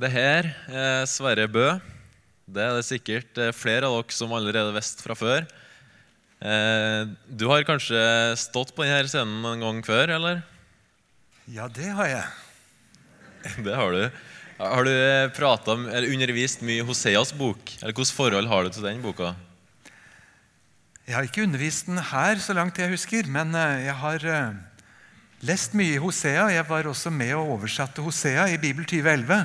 Det her er Sverre Bø. Det er det sikkert eh, flere av dere som allerede visste fra før. Eh, Du har kanskje stått på denne scenen en gang før, eller? Ja, det har jeg. Det har du. Har du eh, pratet, om- eller undervist mye i Hoseas bok? Eller Hvilket forhold har du til den boka? Jeg har ikke undervist den her, så langt jeg husker, men eh, jeg har eh, lest mye i Hosea. Jeg var også med og oversatte Hosea i Bibel 2011.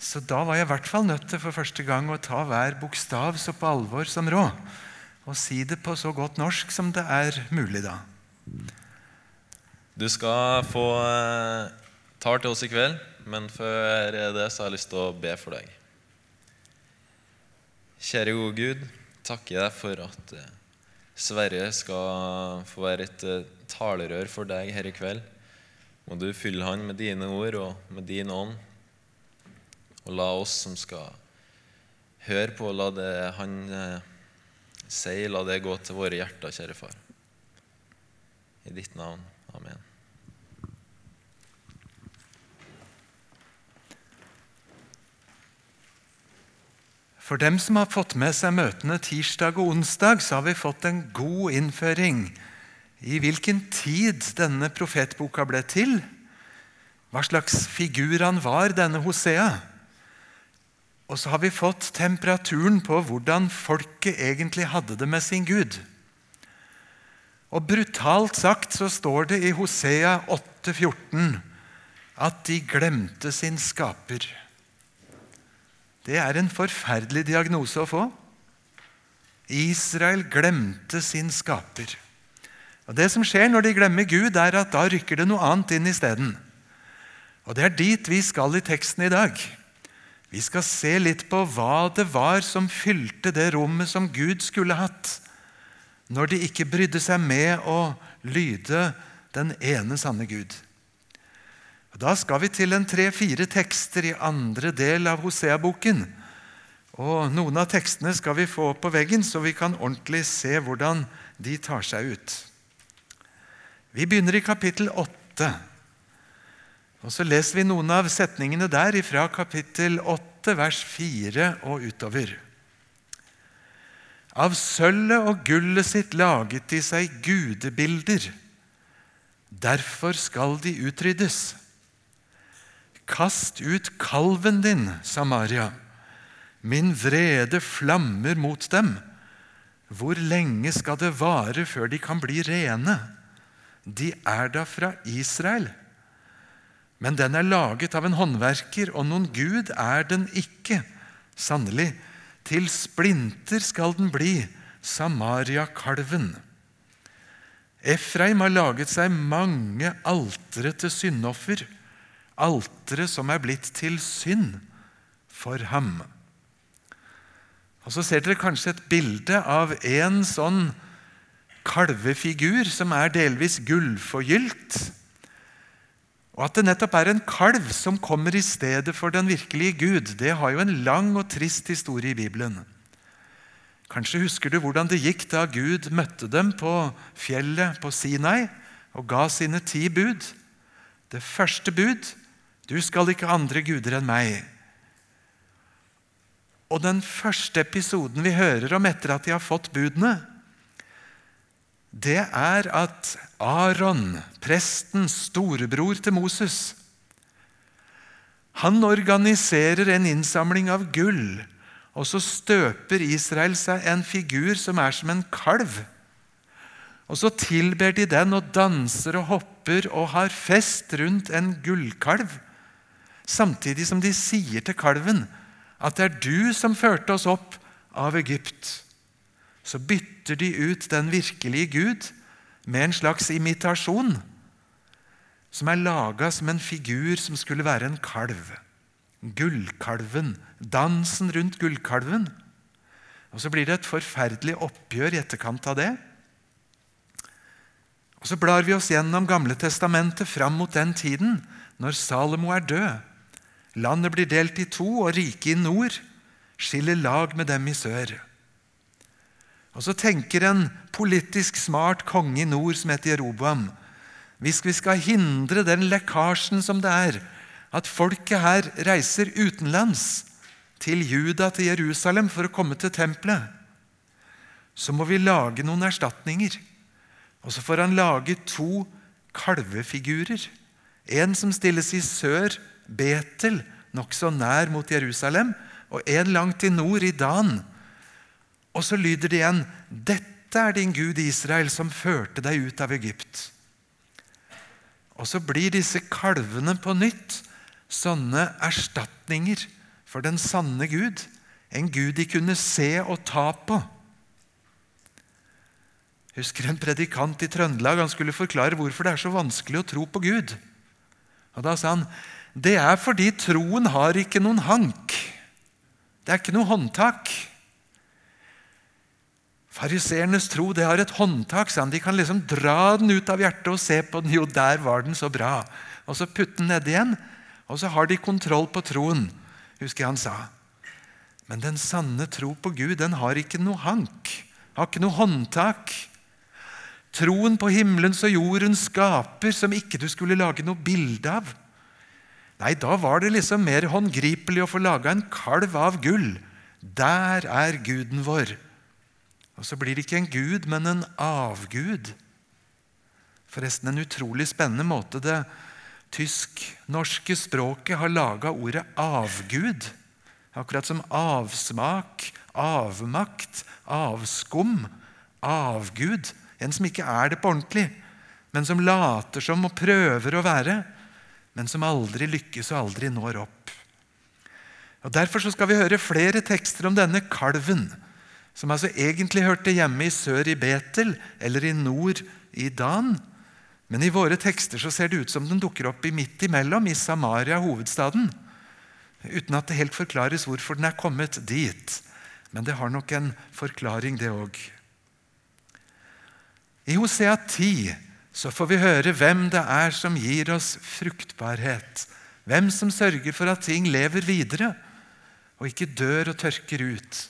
Så da var jeg i hvert fall nødt til for første gang å ta hver bokstav så på alvor som råd. Og si det på så godt norsk som det er mulig, da. Du skal få eh, tar til oss i kveld, men før det så har jeg lyst til å be for deg. Kjære gode Gud, takker deg for at eh, Sverre skal få være et eh, talerør for deg her i kveld. Må du fylle han med dine ord og med din ånd. Og la oss som skal høre på, la det han eh, sier, la det gå til våre hjerter, kjære far. I ditt navn. Amen. For dem som har fått med seg møtene tirsdag og onsdag, så har vi fått en god innføring i hvilken tid denne profetboka ble til. Hva slags figur han var, denne Hosea. Og så har vi fått temperaturen på hvordan folket egentlig hadde det med sin Gud. Og brutalt sagt så står det i Hosea 8,14 at de glemte sin skaper. Det er en forferdelig diagnose å få. Israel glemte sin skaper. Og Det som skjer når de glemmer Gud, er at da rykker det noe annet inn isteden. Og det er dit vi skal i teksten i dag. Vi skal se litt på hva det var som fylte det rommet som Gud skulle hatt, når de ikke brydde seg med å lyde den ene sanne Gud. Da skal vi til en tre-fire tekster i andre del av Hosea-boken. Og Noen av tekstene skal vi få opp på veggen, så vi kan ordentlig se hvordan de tar seg ut. Vi begynner i kapittel 8. Og Så leser vi noen av setningene der fra kapittel 8, vers 4 og utover. Av sølvet og gullet sitt laget de seg gudebilder. Derfor skal de utryddes. Kast ut kalven din, Samaria. Min vrede flammer mot dem. Hvor lenge skal det vare før de kan bli rene? De er da fra Israel. Men den er laget av en håndverker, og noen gud er den ikke. Sannelig, til splinter skal den bli, Samaria-kalven. Efraim har laget seg mange altere til syndoffer, altere som er blitt til synd for ham. Og Så ser dere kanskje et bilde av en sånn kalvefigur som er delvis gullforgylt. Og At det nettopp er en kalv som kommer i stedet for den virkelige Gud, det har jo en lang og trist historie i Bibelen. Kanskje husker du hvordan det gikk da Gud møtte dem på fjellet på Sinai og ga sine ti bud. Det første bud du skal ikke andre guder enn meg. Og den første episoden vi hører om etter at de har fått budene, det er at Aron, presten, storebror til Moses, han organiserer en innsamling av gull, og så støper Israel seg en figur som er som en kalv. Og så tilber de den og danser og hopper og har fest rundt en gullkalv, samtidig som de sier til kalven at det er du som førte oss opp av Egypt så bytter de ut den virkelige Gud med en slags imitasjon som er laga som en figur som skulle være en kalv. Gullkalven. Dansen rundt gullkalven. Og Så blir det et forferdelig oppgjør i etterkant av det. Og Så blar vi oss gjennom Gamle testamentet fram mot den tiden når Salomo er død. Landet blir delt i to, og riket i nord skiller lag med dem i sør. Og Så tenker en politisk smart konge i nord som heter Jeroboam hvis vi skal hindre den lekkasjen som det er at folket her reiser utenlands, til Juda, til Jerusalem, for å komme til tempelet, så må vi lage noen erstatninger. Og så får han lage to kalvefigurer. En som stilles i sør, Betel, nokså nær mot Jerusalem, og en langt i nord, i Dan. Og så lyder det igjen Dette er din Gud Israel, som førte deg ut av Egypt. Og så blir disse kalvene på nytt sånne erstatninger for den sanne Gud. En Gud de kunne se og ta på. Husker en predikant i Trøndelag han skulle forklare hvorfor det er så vanskelig å tro på Gud. Og Da sa han det er fordi troen har ikke noen hank. Det er ikke noe håndtak. Fariseernes tro det har et håndtak. Sant? De kan liksom dra den ut av hjertet og se på den. Jo, der var den så bra. Og så putte den nedi igjen. Og så har de kontroll på troen, husker jeg han sa. Men den sanne tro på Gud den har ikke noe hank, har ikke noe håndtak. Troen på himmelens og jordens skaper som ikke du skulle lage noe bilde av. Nei, da var det liksom mer håndgripelig å få laga en kalv av gull. Der er guden vår. Og så blir det ikke en gud, men en avgud. Forresten en utrolig spennende måte det tysk-norske språket har laga ordet avgud. Akkurat som avsmak, avmakt, avskum, avgud. En som ikke er det på ordentlig, men som later som og prøver å være, men som aldri lykkes og aldri når opp. Og Derfor skal vi høre flere tekster om denne kalven, som altså egentlig hørte hjemme i sør i Betel eller i nord i Dan, men i våre tekster så ser det ut som den dukker opp i midt imellom, i Samaria, hovedstaden. Uten at det helt forklares hvorfor den er kommet dit. Men det har nok en forklaring, det òg. I Hosea 10 så får vi høre hvem det er som gir oss fruktbarhet. Hvem som sørger for at ting lever videre og ikke dør og tørker ut.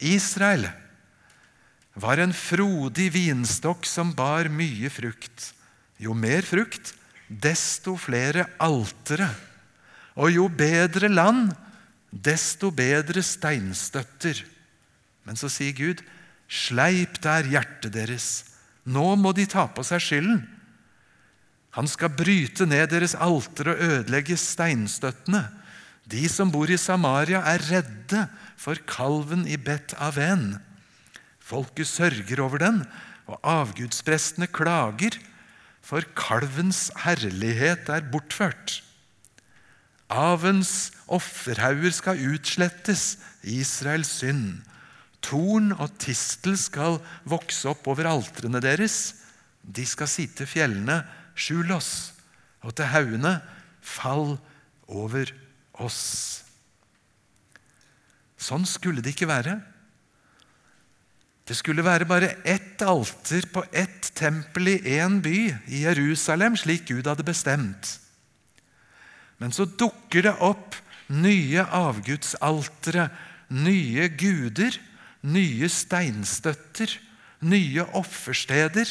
Israel var en frodig vinstokk som bar mye frukt. Jo mer frukt, desto flere altere. Og jo bedre land, desto bedre steinstøtter. Men så sier Gud, sleip der hjertet deres. Nå må de ta på seg skylden. Han skal bryte ned deres alter og ødelegge steinstøttene. De som bor i Samaria, er redde for kalven i Bet Aven. Folket sørger over den, og avgudsprestene klager for kalvens herlighet er bortført. Avens offerhauger skal utslettes, Israels synd. Torn og tistel skal vokse opp over altrene deres. De skal si til fjellene, skjul oss, og til haugene, fall over oss. Sånn skulle det ikke være. Det skulle være bare ett alter på ett tempel i én by, i Jerusalem, slik Gud hadde bestemt. Men så dukker det opp nye avgudsaltere, nye guder, nye steinstøtter, nye offersteder,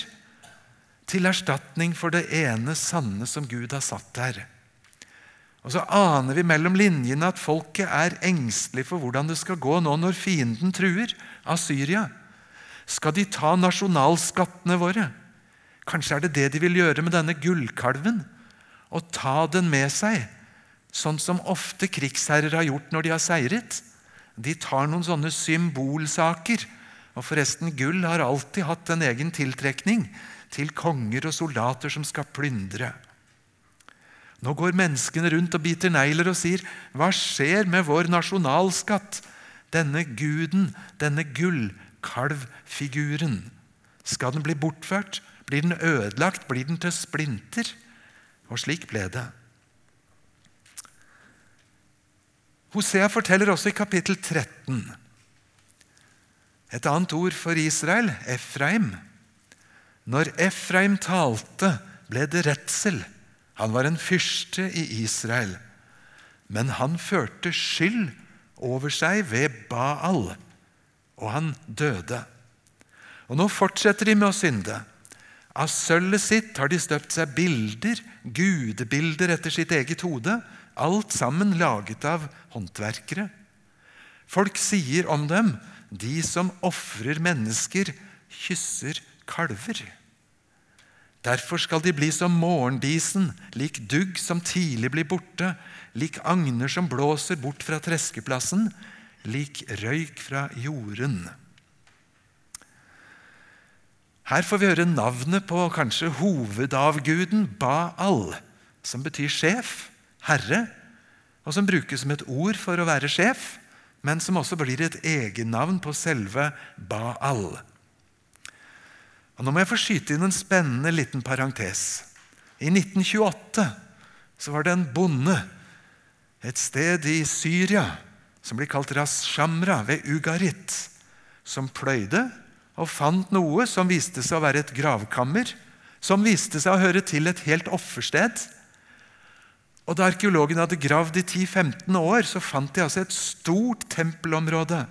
til erstatning for det ene sanne som Gud har satt der. Og Så aner vi mellom linjene at folket er engstelig for hvordan det skal gå nå når fienden truer av Syria. Skal de ta nasjonalskattene våre? Kanskje er det det de vil gjøre med denne gullkalven? Og ta den med seg, sånn som ofte krigsherrer har gjort når de har seiret. De tar noen sånne symbolsaker. Og forresten, gull har alltid hatt en egen tiltrekning til konger og soldater som skal plyndre. Nå går menneskene rundt og biter negler og sier, 'Hva skjer med vår nasjonalskatt?' Denne guden, denne gullkalvfiguren. Skal den bli bortført? Blir den ødelagt? Blir den til splinter? Og slik ble det. Hosea forteller også i kapittel 13 et annet ord for Israel, Efraim. Når Efraim talte, ble det redsel. Han var en fyrste i Israel. Men han førte skyld over seg ved Baal og han døde. Og Nå fortsetter de med å synde. Av sølvet sitt har de støpt seg bilder, gudebilder etter sitt eget hode, alt sammen laget av håndverkere. Folk sier om dem de som ofrer mennesker, kysser kalver. Derfor skal de bli som morgendisen, lik dugg som tidlig blir borte, lik agner som blåser bort fra treskeplassen, lik røyk fra jorden. Her får vi høre navnet på kanskje hovedavguden Baal, som betyr sjef, herre, og som brukes som et ord for å være sjef, men som også blir et egennavn på selve Baal. Og Nå må jeg få skyte inn en spennende liten parentes. I 1928 så var det en bonde et sted i Syria som blir kalt Ras Shamra ved Ugarit, som pløyde og fant noe som viste seg å være et gravkammer, som viste seg å høre til et helt offersted. Og Da arkeologene hadde gravd i 10-15 år, så fant de altså et stort tempelområde.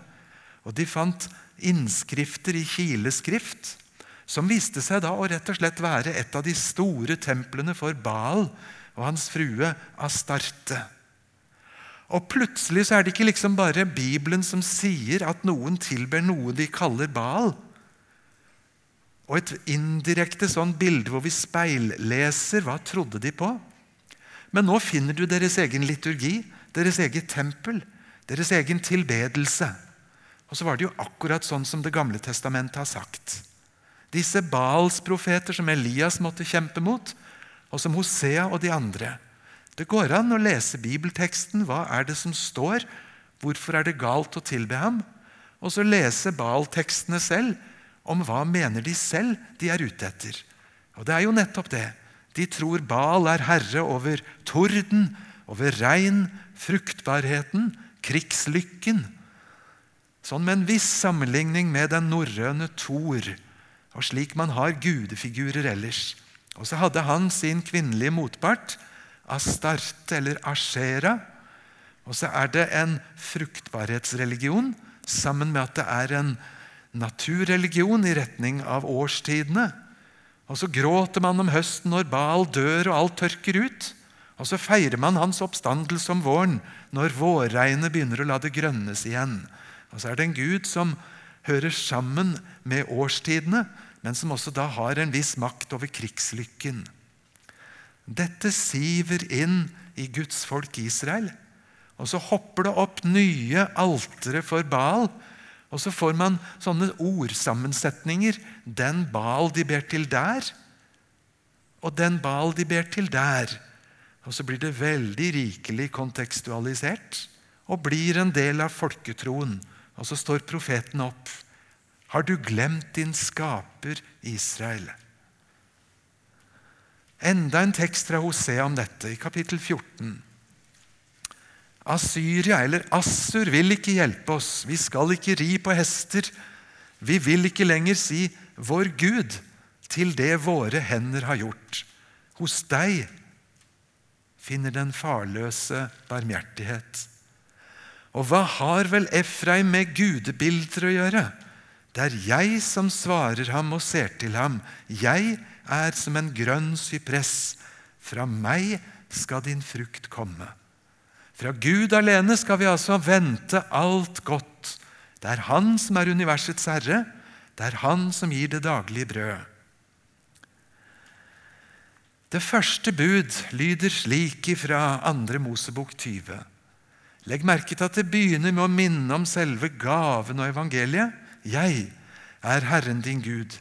Og de fant innskrifter i kileskrift, som viste seg da å rett og slett være et av de store templene for Baal og hans frue Astarte. Og Plutselig så er det ikke liksom bare Bibelen som sier at noen tilber noe de kaller Baal. Og et indirekte sånn bilde hvor vi speilleser hva trodde de på. Men nå finner du deres egen liturgi, deres eget tempel, deres egen tilbedelse. Og så var det jo akkurat sånn som Det gamle testamentet har sagt. Disse Baals profeter som Elias måtte kjempe mot, og som Hosea og de andre. Det går an å lese bibelteksten. Hva er det som står? Hvorfor er det galt å tilbe ham? Og så lese Baal-tekstene selv om hva mener de selv de er ute etter. Og det er jo nettopp det. De tror Baal er herre over torden, over regn, fruktbarheten, krigslykken. Sånn med en viss sammenligning med den norrøne Thor, og slik man har gudefigurer ellers. Og så hadde han sin kvinnelige motpart, Astarte eller Ashera. Og så er det en fruktbarhetsreligion sammen med at det er en naturreligion i retning av årstidene. Og så gråter man om høsten når Baal dør og alt tørker ut. Og så feirer man hans oppstandelse om våren når vårregnet begynner å la det grønnes igjen. Og så er det en gud som hører sammen med årstidene, men som også da har en viss makt over krigslykken. Dette siver inn i Guds folk Israel. Og så hopper det opp nye altere for Baal og så får man sånne ordsammensetninger. Den Baal de ber til der, og den Baal de ber til der. Og så blir det veldig rikelig kontekstualisert og blir en del av folketroen. Og så står profeten opp. Har du glemt din skaper Israel? Enda en tekst fra Hosea om dette, i kapittel 14. Asyria eller Assur vil ikke hjelpe oss. Vi skal ikke ri på hester. Vi vil ikke lenger si 'vår Gud' til det våre hender har gjort. Hos deg finner den farløse barmhjertighet. Og hva har vel Efraim med gudebilder å gjøre? Det er jeg som svarer ham og ser til ham. Jeg er som en grønn sypress. Fra meg skal din frukt komme. Fra Gud alene skal vi altså vente alt godt. Det er Han som er universets herre. Det er Han som gir det daglige brød. Det første bud lyder slik fra 2. Mosebok 20. Legg merke til at det begynner med å minne om selve gaven og evangeliet. Jeg er Herren din Gud,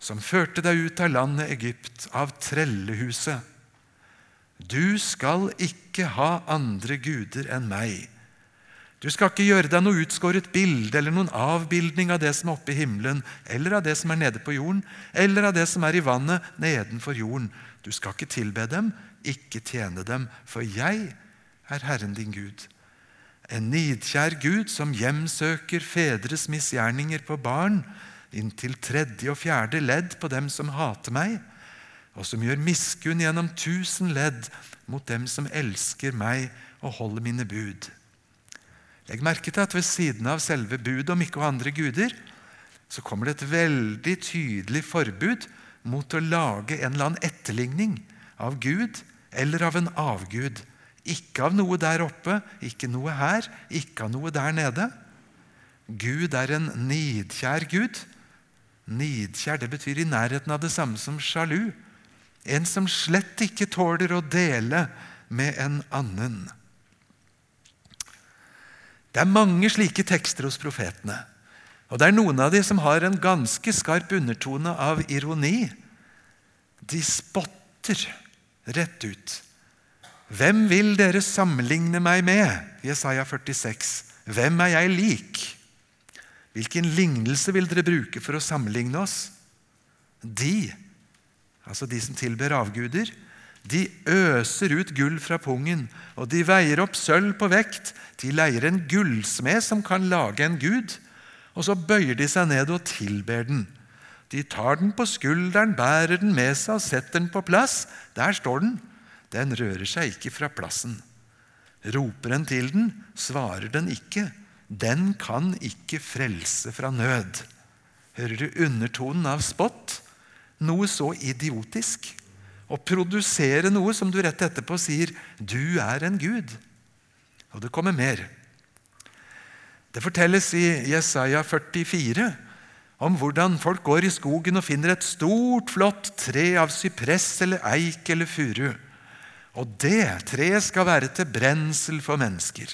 som førte deg ut av landet Egypt, av trellehuset. Du skal ikke ha andre guder enn meg. Du skal ikke gjøre deg noe utskåret bilde eller noen avbildning av det som er oppe i himmelen, eller av det som er nede på jorden, eller av det som er i vannet nedenfor jorden. Du skal ikke tilbe dem, ikke tjene dem, for jeg er Herren din Gud. En nidkjær Gud som hjemsøker fedres misgjerninger på barn, inntil tredje og fjerde ledd på dem som hater meg og som gjør miskunn gjennom tusen ledd mot dem som elsker meg og holder mine bud. Legg merke til at ved siden av selve budet om ikke å andre guder, så kommer det et veldig tydelig forbud mot å lage en eller annen etterligning av Gud eller av en avgud. Ikke av noe der oppe, ikke noe her, ikke av noe der nede. Gud er en nidkjær Gud. Nidkjær det betyr i nærheten av det samme som sjalu. En som slett ikke tåler å dele med en annen. Det er mange slike tekster hos profetene. Og det er noen av dem som har en ganske skarp undertone av ironi. De spotter rett ut. Hvem vil dere sammenligne meg med? Jesaja 46. Hvem er jeg lik? Hvilken lignelse vil dere bruke for å sammenligne oss? De, altså de som tilber avguder, de øser ut gull fra pungen, og de veier opp sølv på vekt. De leier en gullsmed som kan lage en gud, og så bøyer de seg ned og tilber den. De tar den på skulderen, bærer den med seg og setter den på plass. Der står den. Den rører seg ikke fra plassen. Roper en til den, svarer den ikke. Den kan ikke frelse fra nød. Hører du undertonen av spott? Noe så idiotisk å produsere noe som du rett etterpå sier 'du er en gud'. Og det kommer mer. Det fortelles i Jesaja 44 om hvordan folk går i skogen og finner et stort, flott tre av sypress eller eik eller furu. Og det treet skal være til brensel for mennesker.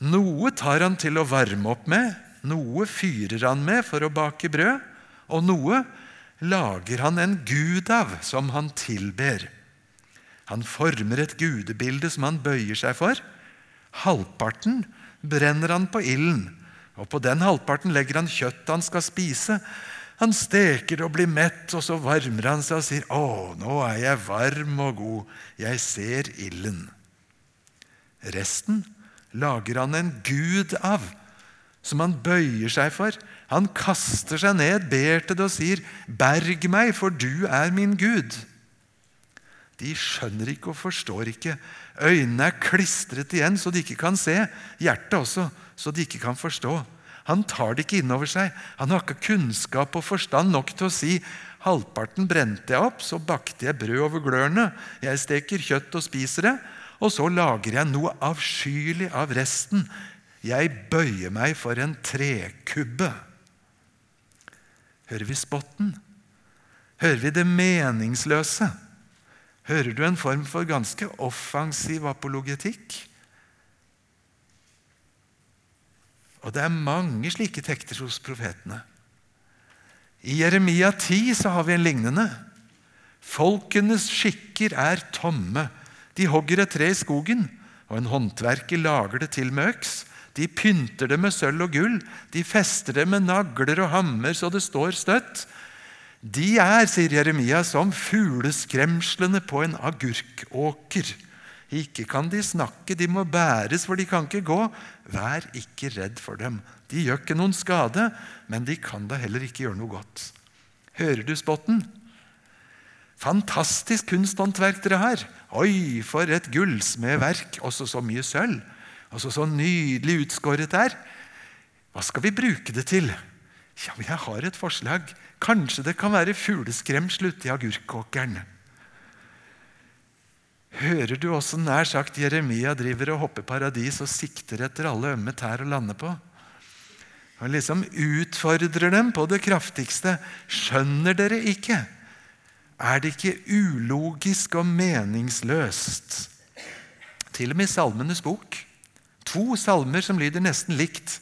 Noe tar han til å varme opp med, noe fyrer han med for å bake brød, og noe lager han en gud av, som han tilber. Han former et gudebilde som han bøyer seg for. Halvparten brenner han på ilden, og på den halvparten legger han kjøttet han skal spise. Han steker og blir mett, og så varmer han seg og sier, 'Å, nå er jeg varm og god. Jeg ser ilden.' Resten lager han en gud av, som han bøyer seg for. Han kaster seg ned, ber til det og sier, 'Berg meg, for du er min Gud'. De skjønner ikke og forstår ikke. Øynene er klistret igjen så de ikke kan se. Hjertet også, så de ikke kan forstå. Han tar det ikke inn over seg. Han har ikke kunnskap og forstand nok til å si halvparten brente jeg opp, så bakte jeg brød over glørne. Jeg steker kjøtt og spiser det. Og så lager jeg noe avskyelig av resten. Jeg bøyer meg for en trekubbe. Hører vi spotten? Hører vi det meningsløse? Hører du en form for ganske offensiv apologetikk? Og det er mange slike tekter hos profetene. I Jeremia 10 så har vi en lignende. Folkenes skikker er tomme. De hogger et tre i skogen, og en håndverker lager det til med øks. De pynter det med sølv og gull, de fester det med nagler og hammer så det står støtt. De er, sier Jeremia, som fugleskremslene på en agurkåker. Ikke kan de snakke, de må bæres, for de kan ikke gå. Vær ikke redd for dem. De gjør ikke noen skade, men de kan da heller ikke gjøre noe godt. Hører du spotten? Fantastisk kunsthåndverk dere har. Oi, for et gullsmedverk. Også så mye sølv. Også Så nydelig utskåret der. Hva skal vi bruke det til? Ja, men Jeg har et forslag. Kanskje det kan være fugleskremsel i agurkåkeren. Hører du også nær sagt Jeremia driver og hopper paradis og sikter etter alle ømme tær å lande på? Han liksom utfordrer dem på det kraftigste. Skjønner dere ikke? Er det ikke ulogisk og meningsløst? Til og med i Salmenes bok To salmer som lyder nesten likt.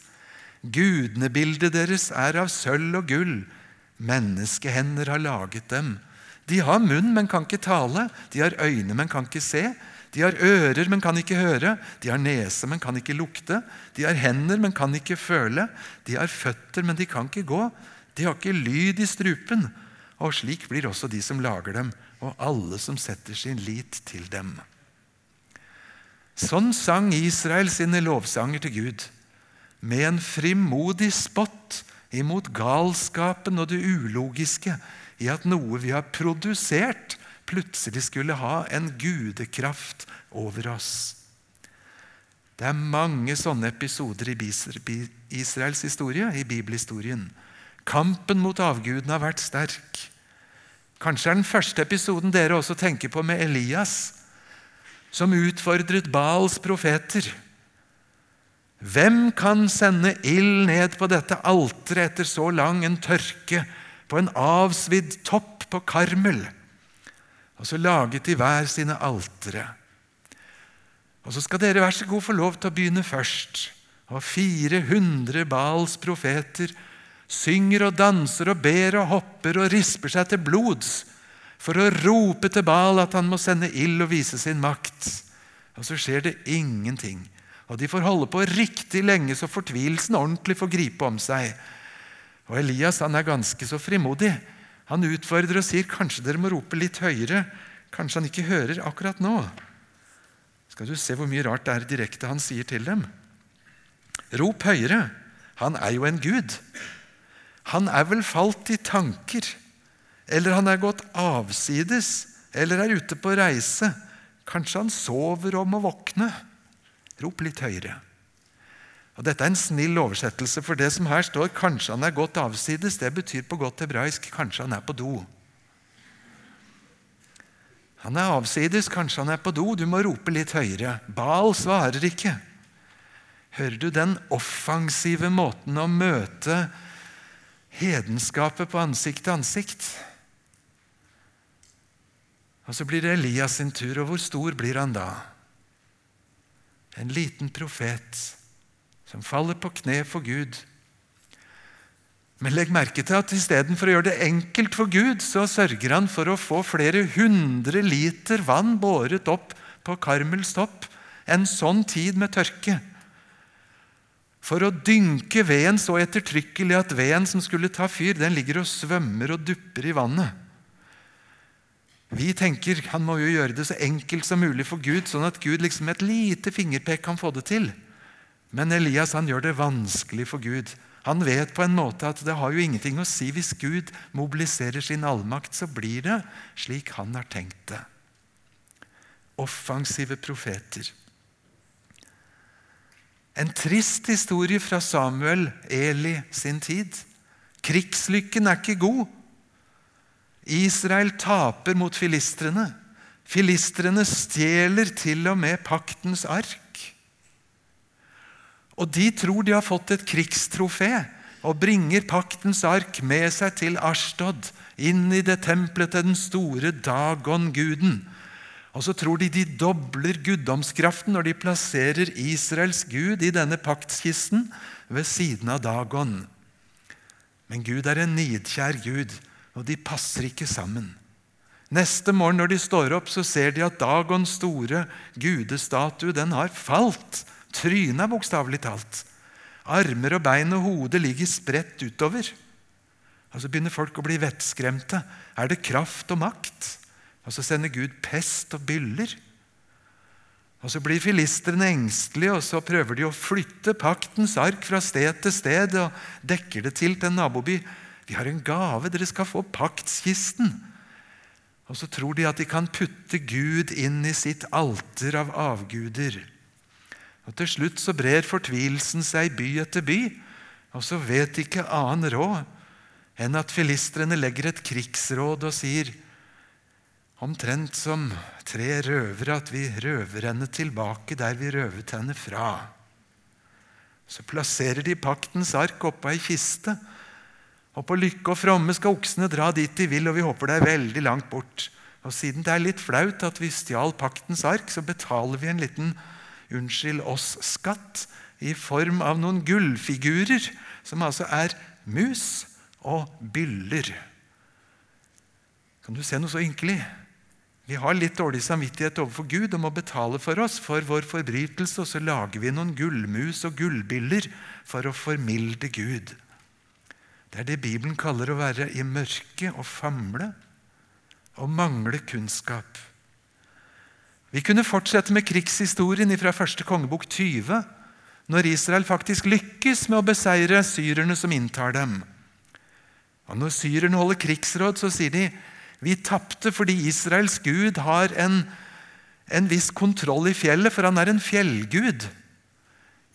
Gudnebildet deres er av sølv og gull. Menneskehender har laget dem. De har munn, men kan ikke tale. De har øyne, men kan ikke se. De har ører, men kan ikke høre. De har nese, men kan ikke lukte. De har hender, men kan ikke føle. De har føtter, men de kan ikke gå. De har ikke lyd i strupen. Og slik blir også de som lager dem, og alle som setter sin lit til dem. Sånn sang Israel sine lovsanger til Gud, med en frimodig spott imot galskapen og det ulogiske i at noe vi har produsert, plutselig skulle ha en gudekraft over oss. Det er mange sånne episoder i Israels historie, i bibelhistorien. Kampen mot avgudene har vært sterk. Kanskje er den første episoden dere også tenker på med Elias, som utfordret Baals profeter. Hvem kan sende ild ned på dette alteret etter så lang en tørke, på en avsvidd topp på Karmel? Og så laget de hver sine altere. Og så skal dere vær så god få lov til å begynne først. Og 400 Baals profeter synger og danser og ber og hopper og risper seg til blods for å rope til Baal at han må sende ild og vise sin makt. Og så skjer det ingenting. Og de får holde på riktig lenge så fortvilelsen ordentlig får gripe om seg. Og Elias han er ganske så frimodig. Han utfordrer og sier kanskje dere må rope litt høyere. Kanskje han ikke hører akkurat nå. Skal du se hvor mye rart det er direkte han sier til dem. Rop høyere. Han er jo en gud. Han er vel falt i tanker. Eller han er gått avsides. Eller er ute på reise. Kanskje han sover og må våkne. Rop litt høyere. Og Dette er en snill oversettelse, for det som her står 'kanskje han er godt avsides', det betyr på godt hebraisk 'kanskje han er på do'. Han er avsides, kanskje han er på do. Du må rope litt høyere. Baal svarer ikke. Hører du den offensive måten å møte hedenskapet på ansikt til ansikt? Og Så blir det Elias sin tur, og hvor stor blir han da? En liten profet som faller på kne for Gud. Men legg merke til at istedenfor å gjøre det enkelt for Gud, så sørger han for å få flere hundre liter vann båret opp på Karmels topp en sånn tid med tørke. For å dynke veden så ettertrykkelig at veden som skulle ta fyr, den ligger og svømmer og dupper i vannet. Vi tenker han må jo gjøre det så enkelt som mulig for Gud, sånn at Gud liksom med et lite fingerpek kan få det til. Men Elias han gjør det vanskelig for Gud. Han vet på en måte at det har jo ingenting å si. Hvis Gud mobiliserer sin allmakt, så blir det slik han har tenkt det. Offensive profeter. En trist historie fra Samuel, Eli sin tid. Krigslykken er ikke god. Israel taper mot filistrene. Filistrene stjeler til og med paktens ark. Og de tror de har fått et krigstrofé og bringer paktens ark med seg til Ashtod, inn i det tempelet til den store Dagon-guden. Og så tror de de dobler guddomskraften når de plasserer Israels gud i denne paktskisten ved siden av Dagon. Men Gud er en nidkjær Gud, og de passer ikke sammen. Neste morgen når de står opp, så ser de at Dagons store gudestatue den har falt. Trynet er bokstavelig talt. Armer og bein og hode ligger spredt utover. Og Så begynner folk å bli vettskremte. Er det kraft og makt? Og så sender Gud pest og byller. Og Så blir filistrene engstelige, og så prøver de å flytte paktens ark fra sted til sted og dekker det til til en naboby. Vi har en gave, dere skal få paktskisten. Og så tror de at de kan putte Gud inn i sitt alter av avguder. Og Til slutt så brer fortvilelsen seg by etter by, og så vet de ikke annen råd enn at filistrene legger et krigsråd og sier omtrent som tre røvere at vi røver henne tilbake der vi røvet henne fra. Så plasserer de paktens ark oppå ei kiste, og på lykke og fromme skal oksene dra dit de vil, og vi håper det er veldig langt bort. Og siden det er litt flaut at vi stjal paktens ark, så betaler vi en liten unnskyld oss-skatt i form av noen gullfigurer, som altså er mus og byller. Kan du se noe så ynkelig? Vi har litt dårlig samvittighet overfor Gud og må betale for oss for vår forbrytelse, og så lager vi noen gullmus og gullbiller for å formilde Gud. Det er det Bibelen kaller å være i mørket og famle og mangle kunnskap. Vi kunne fortsette med krigshistorien fra første kongebok 20, når Israel faktisk lykkes med å beseire syrerne som inntar dem. Og Når syrerne holder krigsråd, så sier de vi tapte fordi Israels gud har en, en viss kontroll i fjellet, for han er en fjellgud.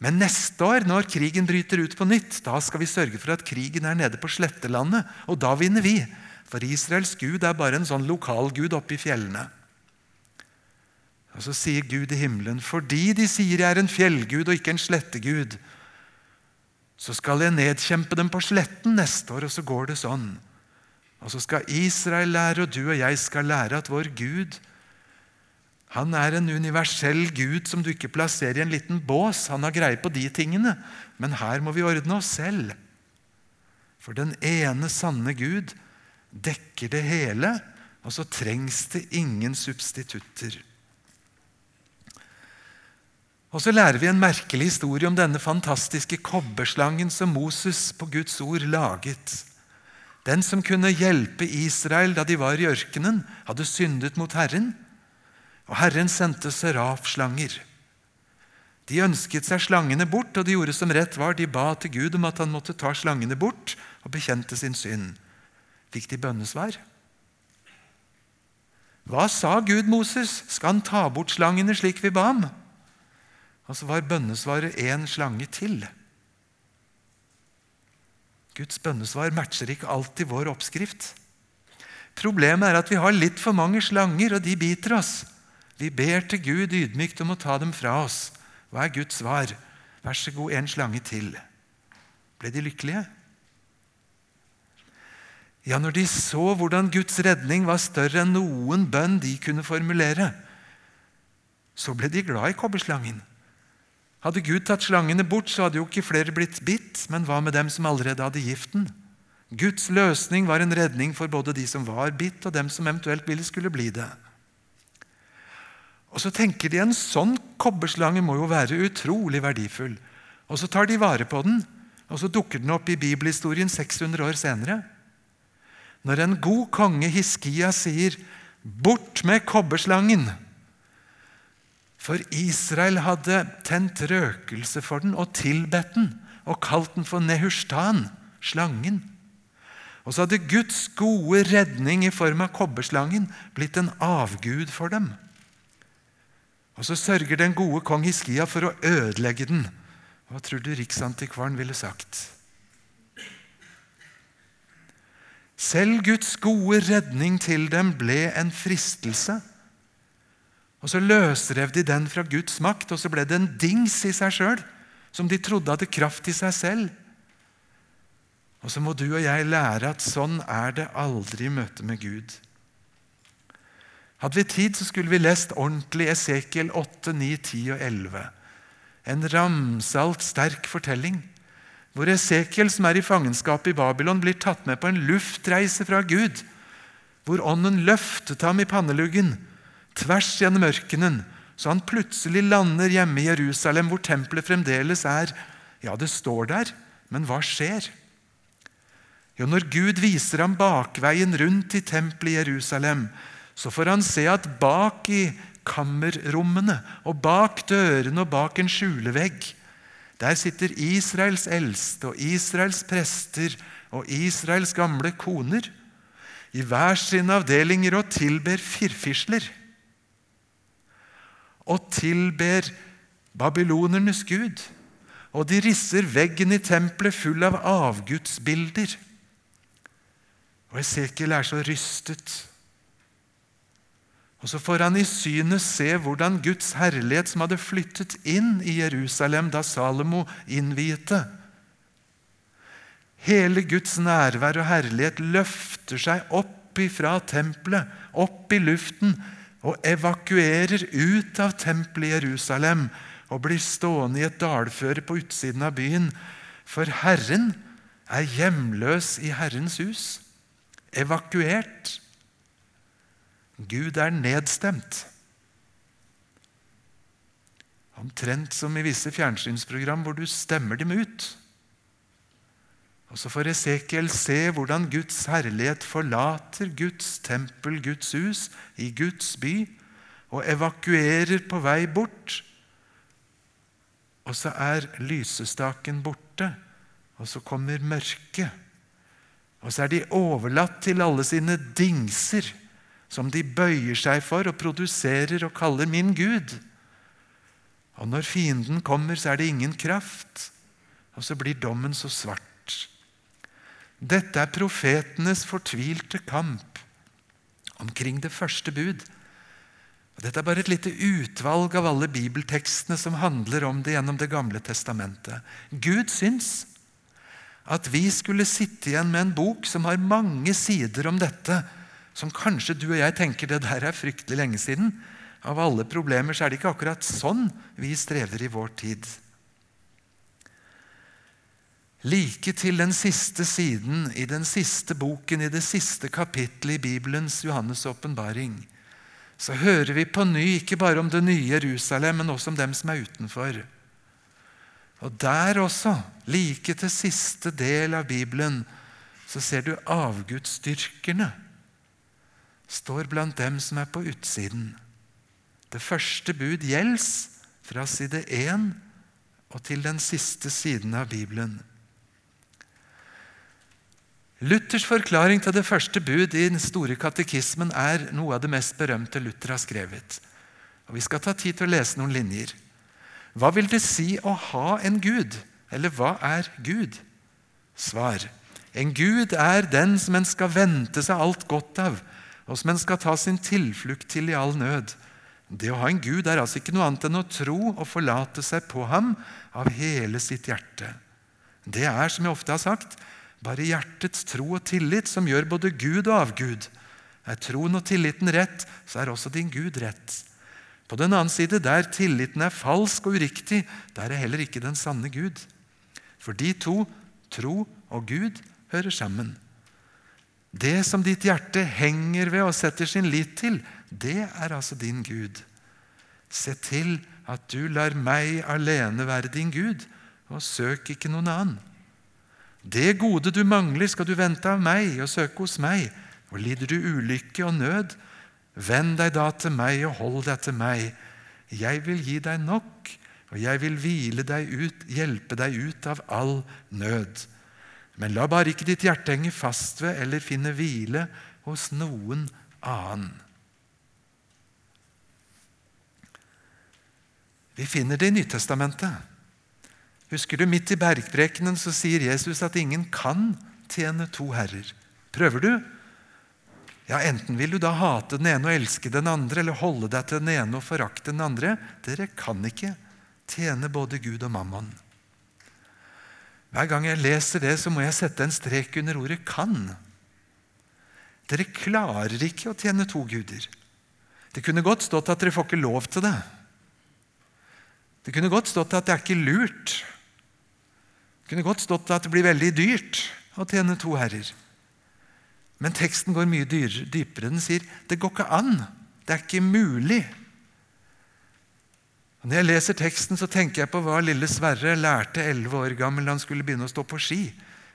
Men neste år, når krigen bryter ut på nytt, da skal vi sørge for at krigen er nede på slettelandet, og da vinner vi. For Israels gud er bare en sånn lokalgud oppe i fjellene. Og Så sier Gud i himmelen, fordi de sier jeg er en fjellgud og ikke en slettegud, så skal jeg nedkjempe dem på sletten neste år, og så går det sånn. Og så skal Israel lære, og du og jeg skal lære at vår Gud han er en universell Gud som du ikke plasserer i en liten bås. Han har greie på de tingene, men her må vi ordne oss selv. For den ene sanne Gud dekker det hele, og så trengs det ingen substitutter. Og så lærer vi en merkelig historie om denne fantastiske kobberslangen som Moses på Guds ord laget. Den som kunne hjelpe Israel da de var i ørkenen, hadde syndet mot Herren, og Herren sendte serafslanger. De ønsket seg slangene bort, og de gjorde som rett var. De ba til Gud om at han måtte ta slangene bort, og bekjente sin synd. Fikk de bønnesvar? Hva sa Gud Moses? Skal han ta bort slangene slik vi ba ham? Og så var bønnesvaret én slange til. Guds bønnesvar matcher ikke alltid vår oppskrift. Problemet er at vi har litt for mange slanger, og de biter oss. Vi ber til Gud ydmykt om å ta dem fra oss. Hva er Guds svar? Vær så god, en slange til. Ble de lykkelige? Ja, når de så hvordan Guds redning var større enn noen bønn de kunne formulere, så ble de glad i kobberslangen. Hadde Gud tatt slangene bort, så hadde jo ikke flere blitt bitt, men hva med dem som allerede hadde giften? Guds løsning var en redning for både de som var bitt, og dem som eventuelt ville skulle bli det. Og så tenker de en sånn kobberslange må jo være utrolig verdifull. Og så tar de vare på den, og så dukker den opp i bibelhistorien 600 år senere. Når en god konge, Hiskia, sier 'Bort med kobberslangen', for Israel hadde tent røkelse for den og tilbedt den og kalt den for Nehushtan, slangen. Og så hadde Guds gode redning i form av kobberslangen blitt en avgud for dem. Og så sørger den gode kong Hiskia for å ødelegge den. Hva tror du Riksantikvaren ville sagt? Selv Guds gode redning til dem ble en fristelse. Og Så løsrev de den fra Guds makt, og så ble det en dings i seg sjøl, som de trodde hadde kraft i seg selv. Og så må du og jeg lære at sånn er det aldri i møte med Gud. Hadde vi tid, så skulle vi lest ordentlig Esekiel 8, 9, 10 og 11. En ramsalt, sterk fortelling hvor Esekiel, som er i fangenskap i Babylon, blir tatt med på en luftreise fra Gud, hvor ånden løftet ham i panneluggen tvers gjennom ørkenen, så han plutselig lander hjemme i Jerusalem, hvor tempelet fremdeles er. Ja, det står der, men hva skjer? Jo, når Gud viser ham bakveien rundt i tempelet i Jerusalem, så får han se at bak i kammerrommene og bak dørene og bak en skjulevegg, der sitter Israels eldste og Israels prester og Israels gamle koner. I hver sine avdelinger og tilber firfisler og tilber babylonernes gud. Og de risser veggen i tempelet full av avgudsbilder. Og Esekiel er så rystet. Og Så får han i synet se hvordan Guds herlighet, som hadde flyttet inn i Jerusalem da Salomo innviete Hele Guds nærvær og herlighet løfter seg opp ifra tempelet, opp i luften, og evakuerer ut av tempelet i Jerusalem og blir stående i et dalføre på utsiden av byen. For Herren er hjemløs i Herrens hus. Evakuert. Gud er nedstemt. Omtrent som i visse fjernsynsprogram hvor du stemmer dem ut. Og Så får Esekiel se hvordan Guds herlighet forlater Guds tempel, Guds hus, i Guds by, og evakuerer på vei bort. Og så er lysestaken borte, og så kommer mørket. Og så er de overlatt til alle sine dingser, som de bøyer seg for og produserer og kaller 'min Gud'. Og når fienden kommer, så er det ingen kraft, og så blir dommen så svart. Dette er profetenes fortvilte kamp omkring det første bud. Dette er bare et lite utvalg av alle bibeltekstene som handler om det gjennom Det gamle testamentet. Gud syns at vi skulle sitte igjen med en bok som har mange sider om dette, som kanskje du og jeg tenker det der er fryktelig lenge siden. Av alle problemer så er det ikke akkurat sånn vi strever i vår tid. Like til den siste siden i den siste boken, i det siste kapittelet i Bibelens Johannes' åpenbaring, så hører vi på ny ikke bare om det nye Jerusalem, men også om dem som er utenfor. Og der også, like til siste del av Bibelen, så ser du avgudsdyrkerne står blant dem som er på utsiden. Det første bud gjelds fra side 1 og til den siste siden av Bibelen. Luthers forklaring til det første bud i den store katekismen er noe av det mest berømte Luther har skrevet. Og Vi skal ta tid til å lese noen linjer. Hva vil det si å ha en gud? Eller hva er Gud? Svar. En gud er den som en skal vente seg alt godt av, og som en skal ta sin tilflukt til i all nød. Det å ha en gud er altså ikke noe annet enn å tro og forlate seg på ham av hele sitt hjerte. Det er, som jeg ofte har sagt, bare hjertets tro og tillit som gjør både Gud og avgud. Er troen og tilliten rett, så er også din Gud rett. På den annen side, der tilliten er falsk og uriktig, der er heller ikke den sanne Gud. For de to, tro og Gud, hører sammen. Det som ditt hjerte henger ved og setter sin lit til, det er altså din Gud. Se til at du lar meg alene være din Gud, og søk ikke noen annen. Det gode du mangler, skal du vente av meg og søke hos meg. Og lider du ulykke og nød, vend deg da til meg og hold deg til meg. Jeg vil gi deg nok, og jeg vil hvile deg ut, hjelpe deg ut av all nød. Men la bare ikke ditt hjerte henge fast ved eller finne hvile hos noen annen. Vi finner det i Nytestamentet. Husker du, Midt i bergprekenen så sier Jesus at ingen kan tjene to herrer. Prøver du? Ja, Enten vil du da hate den ene og elske den andre, eller holde deg til den ene og forakte den andre. Dere kan ikke tjene både Gud og mammon. Hver gang jeg leser det, så må jeg sette en strek under ordet 'kan'. Dere klarer ikke å tjene to guder. Det kunne godt stått at dere får ikke lov til det. Det kunne godt stått at det er ikke lurt. Kunne godt stått at det blir veldig dyrt å tjene to herrer. Men teksten går mye dypere. Den sier det går ikke an. Det er ikke mulig. Og når jeg leser teksten, så tenker jeg på hva lille Sverre lærte 11 år gammel da han skulle begynne å stå på ski.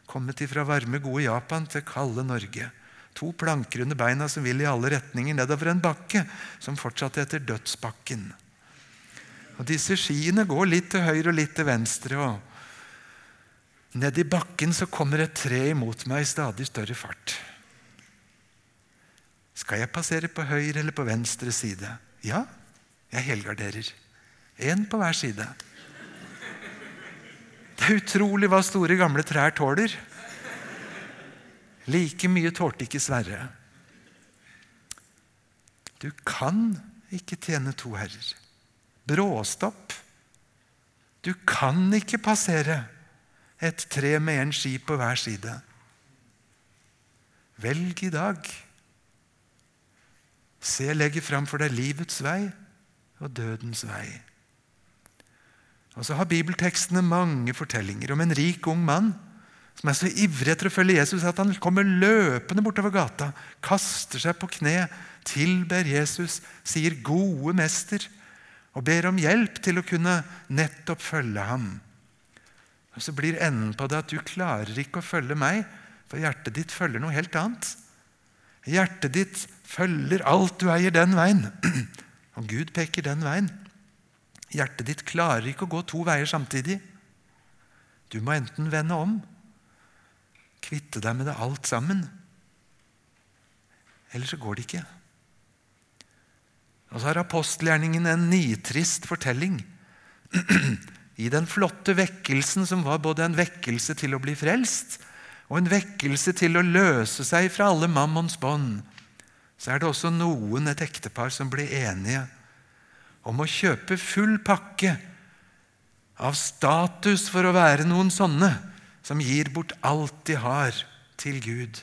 Kommet ifra varme, gode Japan til kalde Norge. To planker under beina som vil i alle retninger nedover en bakke som fortsatte etter Dødsbakken. Og Disse skiene går litt til høyre og litt til venstre. og Nedi bakken så kommer et tre imot meg i stadig større fart. Skal jeg passere på høyre eller på venstre side? Ja, jeg helgarderer. Én på hver side. Det er utrolig hva store, gamle trær tåler. Like mye tålte ikke Sverre. Du kan ikke tjene to herrer. Bråstopp. Du kan ikke passere et tre med en ski på hver side. Velg i dag. Se, jeg legger fram for deg livets vei og dødens vei. Og så har bibeltekstene mange fortellinger om en rik, ung mann som er så ivrig etter å følge Jesus at han kommer løpende bortover gata, kaster seg på kne, tilber Jesus, sier 'gode mester' og ber om hjelp til å kunne nettopp følge ham. Og Så blir enden på det at du klarer ikke å følge meg, for hjertet ditt følger noe helt annet. Hjertet ditt følger alt du eier, den veien. Og Gud peker den veien. Hjertet ditt klarer ikke å gå to veier samtidig. Du må enten vende om, kvitte deg med det alt sammen, eller så går det ikke. Og så har apostelgjerningen en nitrist fortelling i den flotte vekkelsen som var både en vekkelse til å bli frelst og en vekkelse til å løse seg fra alle mammons bånd, så er det også noen, et ektepar, som blir enige om å kjøpe full pakke av status for å være noen sånne som gir bort alt de har, til Gud.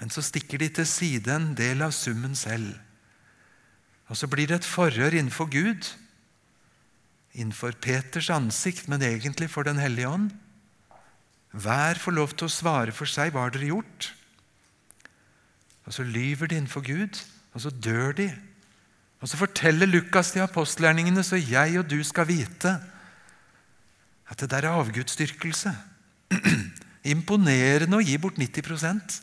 Men så stikker de til side en del av summen selv. Og så blir det et forhør innenfor Gud, innenfor Peters ansikt, men egentlig for Den hellige ånd. Hver får lov til å svare for seg hva har dere gjort. Og så lyver de innenfor Gud, og så dør de. Og så forteller Lukas til apostelgjerningene, så jeg og du skal vite at det der er avgudsdyrkelse. Imponerende å gi bort 90%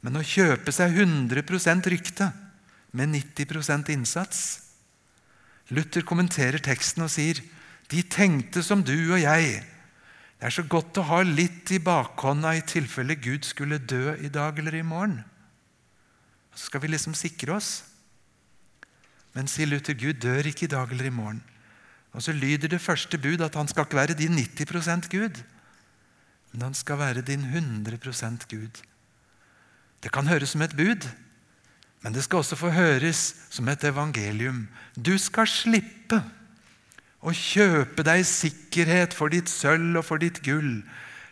men å kjøpe seg 100% rykte med 90% innsats Luther kommenterer teksten og sier de tenkte som du og jeg. Det er så godt å ha litt i bakhånda i tilfelle Gud skulle dø i dag eller i morgen. Så skal vi liksom sikre oss. Men sier Luther, Gud dør ikke i dag eller i morgen. Og så lyder det første bud at han skal ikke være din 90% Gud, men han skal være din 100% Gud. Det kan høres som et bud, men det skal også få høres som et evangelium. Du skal slippe å kjøpe deg sikkerhet for ditt sølv og for ditt gull.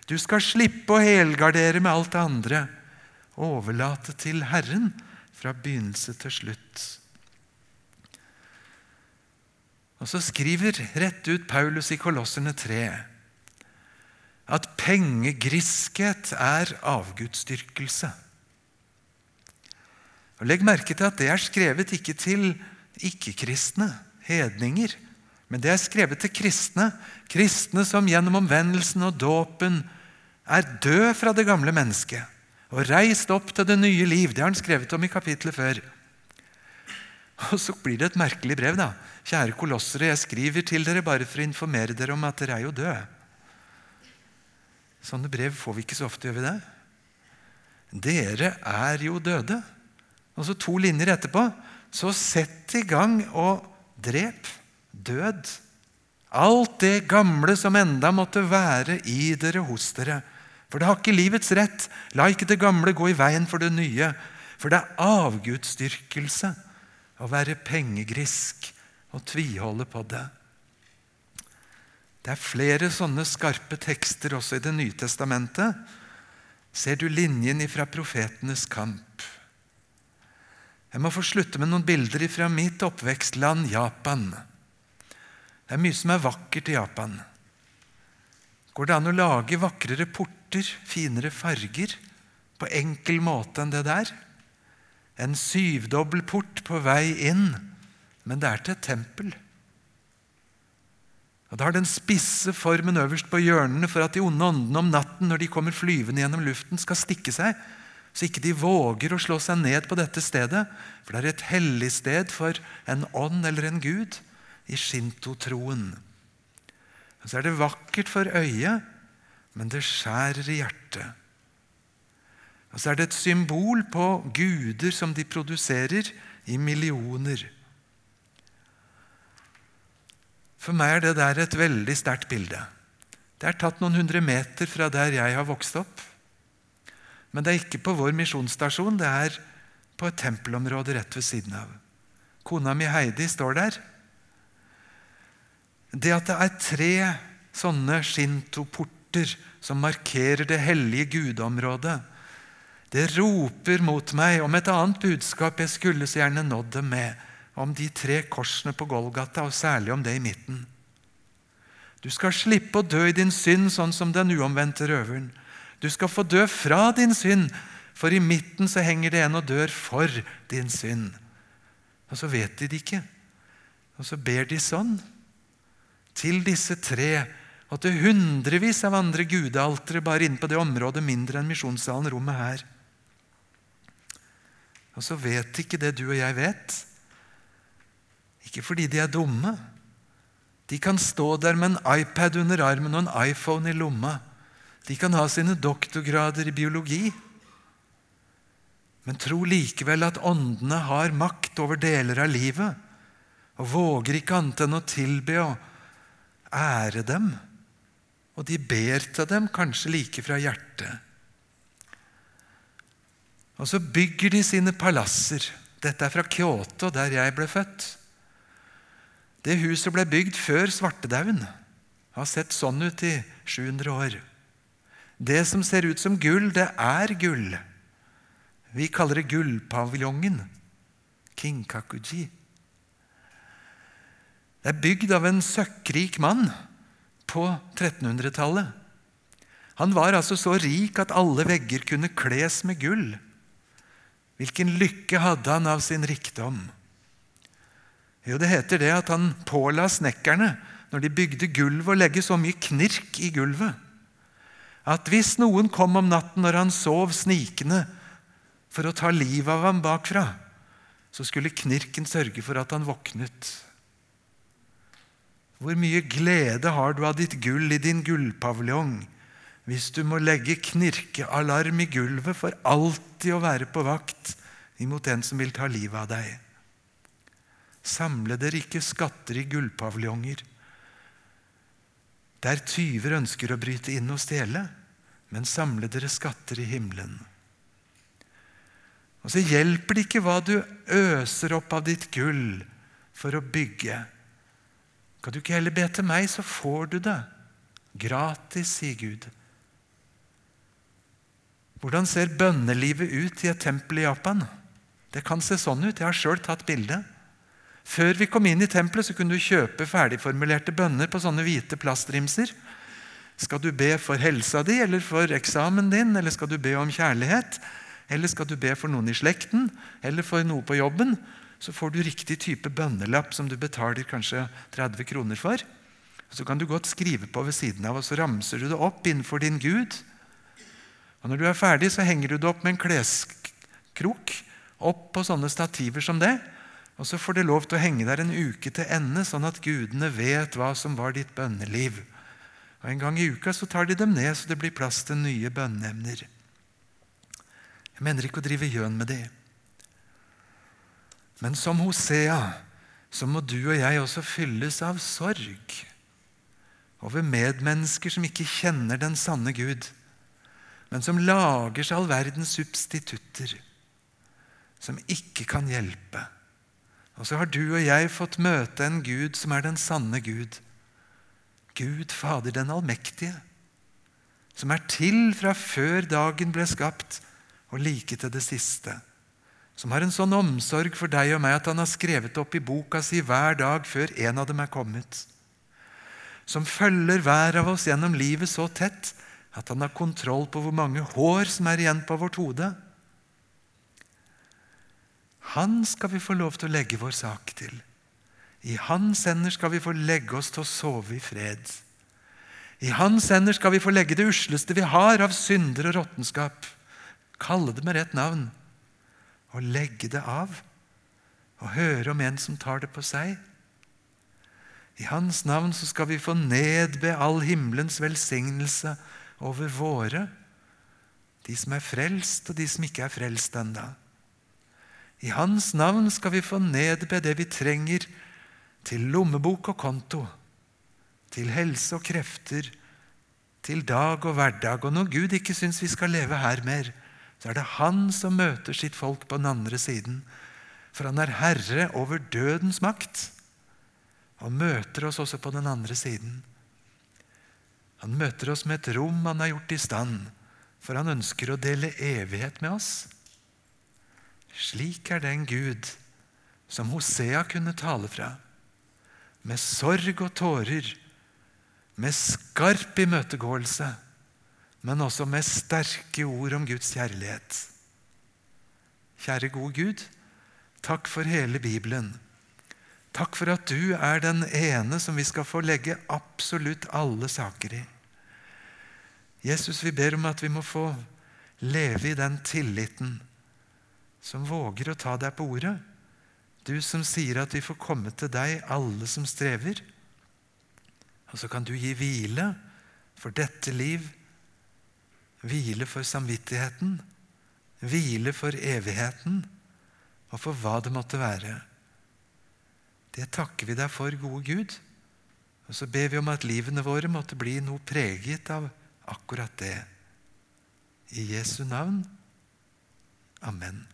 Du skal slippe å helgardere med alt det andre. Overlate til Herren fra begynnelse til slutt. Og så skriver rett ut Paulus i Kolosserne 3 at pengegriskhet er avgudsdyrkelse. Og Legg merke til at det er skrevet ikke til ikke-kristne, hedninger, men det er skrevet til kristne, kristne som gjennom omvendelsen og dåpen er død fra det gamle mennesket og reist opp til det nye liv. Det har han skrevet om i kapittelet før. Og så blir det et merkelig brev. da. Kjære kolossere, jeg skriver til dere bare for å informere dere om at dere er jo døde. Sånne brev får vi ikke så ofte, gjør vi det? Dere er jo døde. Og så to linjer etterpå så sett i gang og drep, død, alt det gamle som enda måtte være i dere hos dere. For det har ikke livets rett. La ikke det gamle gå i veien for det nye. For det er avgudsdyrkelse å være pengegrisk og tviholde på det. Det er flere sånne skarpe tekster også i Det nye testamentet. Ser du linjen ifra profetenes kamp? Jeg må få slutte med noen bilder fra mitt oppvekstland Japan. Det er mye som er vakkert i Japan. Går det an å lage vakrere porter, finere farger, på enkel måte enn det der? En syvdobbel port på vei inn, men det er til et tempel. Og Det har den spisse formen øverst på hjørnene for at de onde åndene om natten, når de kommer flyvende gjennom luften, skal stikke seg så ikke de våger å slå seg ned på dette stedet, for det er et hellig sted for en ånd eller en gud i shinto-troen. Så er det vakkert for øyet, men det skjærer i hjertet. Og så er det et symbol på guder som de produserer i millioner. For meg er det der et veldig sterkt bilde. Det er tatt noen hundre meter fra der jeg har vokst opp. Men det er ikke på vår misjonsstasjon, det er på et tempelområde rett ved siden av. Kona mi Heidi står der. Det at det er tre sånne shinto-porter som markerer det hellige gudeområdet, det roper mot meg om et annet budskap jeg skulle så gjerne nådd dem med, om de tre korsene på Golgata, og særlig om det i midten. Du skal slippe å dø i din synd, sånn som den uomvendte røveren. Du skal få dø fra din synd, for i midten så henger det en og dør for din synd. Og så vet de det ikke. Og så ber de sånn til disse tre og til hundrevis av andre gudealtere bare inne på det området mindre enn misjonssalen rommet her. Og så vet ikke det du og jeg vet. Ikke fordi de er dumme. De kan stå der med en iPad under armen og en iPhone i lomma de kan ha sine doktorgrader i biologi, men tro likevel at åndene har makt over deler av livet, og våger ikke annet enn å tilbe og ære dem og de ber til dem kanskje like fra hjertet. Og så bygger de sine palasser. Dette er fra Kyoto, der jeg ble født. Det huset ble bygd før svartedauden. Har sett sånn ut i 700 år. Det som ser ut som gull, det er gull. Vi kaller det gullpaviljongen. Kinkakuji. Det er bygd av en søkkrik mann på 1300-tallet. Han var altså så rik at alle vegger kunne kles med gull. Hvilken lykke hadde han av sin rikdom? Jo, Det heter det at han påla snekkerne, når de bygde gulvet, å legge så mye knirk i gulvet at hvis noen kom om natten når han sov snikende for å ta livet av ham bakfra, så skulle knirken sørge for at han våknet. Hvor mye glede har du av ditt gull i din gullpaviljong hvis du må legge knirkealarm i gulvet for alltid å være på vakt imot en som vil ta livet av deg? Samle dere ikke skatter i gullpaviljonger, der tyver ønsker å bryte inn og stjele, men samle dere skatter i himmelen. Og så hjelper det ikke hva du øser opp av ditt gull for å bygge. Kan du ikke heller be til meg, så får du det. Gratis, sier Gud. Hvordan ser bønnelivet ut i et tempel i Japan? Det kan se sånn ut. Jeg har sjøl tatt bilde. Før vi kom inn i tempelet, så kunne du kjøpe ferdigformulerte bønner på sånne hvite plastrimser. Skal du be for helsa di eller for eksamen din, eller skal du be om kjærlighet? Eller skal du be for noen i slekten, eller for noe på jobben? Så får du riktig type bønnelapp som du betaler kanskje 30 kroner for. Så kan du godt skrive på ved siden av, og så ramser du det opp innenfor din Gud. Og Når du er ferdig, så henger du det opp med en kleskrok opp på sånne stativer som det. Og så får det lov til å henge der en uke til ende, sånn at gudene vet hva som var ditt bønneliv. Og En gang i uka så tar de dem ned, så det blir plass til nye bønneemner. Jeg mener ikke å drive gjøn med det. Men som Hosea så må du og jeg også fylles av sorg over medmennesker som ikke kjenner den sanne Gud, men som lager seg all verdens substitutter, som ikke kan hjelpe. Og så har du og jeg fått møte en Gud som er den sanne Gud, Gud Fader den allmektige, som er til fra før dagen ble skapt, og like til det siste. Som har en sånn omsorg for deg og meg at han har skrevet opp i boka si hver dag før en av dem er kommet. Som følger hver av oss gjennom livet så tett at han har kontroll på hvor mange hår som er igjen på vårt hode. Han skal vi få lov til å legge vår sak til. I hans hender skal vi få legge oss til å sove i fred. I hans hender skal vi få legge det usleste vi har av synder og råttenskap. Kalle det med rett navn. Og legge det av. Og høre om en som tar det på seg. I hans navn så skal vi få nedbe all himmelens velsignelse over våre, de som er frelst, og de som ikke er frelst ennå. I hans navn skal vi få nedbe det vi trenger til lommebok og konto, til helse og krefter, til dag og hverdag. Og når Gud ikke syns vi skal leve her mer, så er det Han som møter sitt folk på den andre siden. For han er herre over dødens makt og møter oss også på den andre siden. Han møter oss med et rom han har gjort i stand, for han ønsker å dele evighet med oss. Slik er den Gud som Hosea kunne tale fra med sorg og tårer, med skarp imøtegåelse, men også med sterke ord om Guds kjærlighet. Kjære gode Gud, takk for hele Bibelen. Takk for at du er den ene som vi skal få legge absolutt alle saker i. Jesus, vi ber om at vi må få leve i den tilliten som våger å ta deg på ordet du som sier at vi får komme til deg, alle som strever. Og så kan du gi hvile for dette liv, hvile for samvittigheten, hvile for evigheten og for hva det måtte være. Det takker vi deg for, gode Gud, Og så ber vi om at livene våre måtte bli noe preget av akkurat det. I Jesu navn. Amen.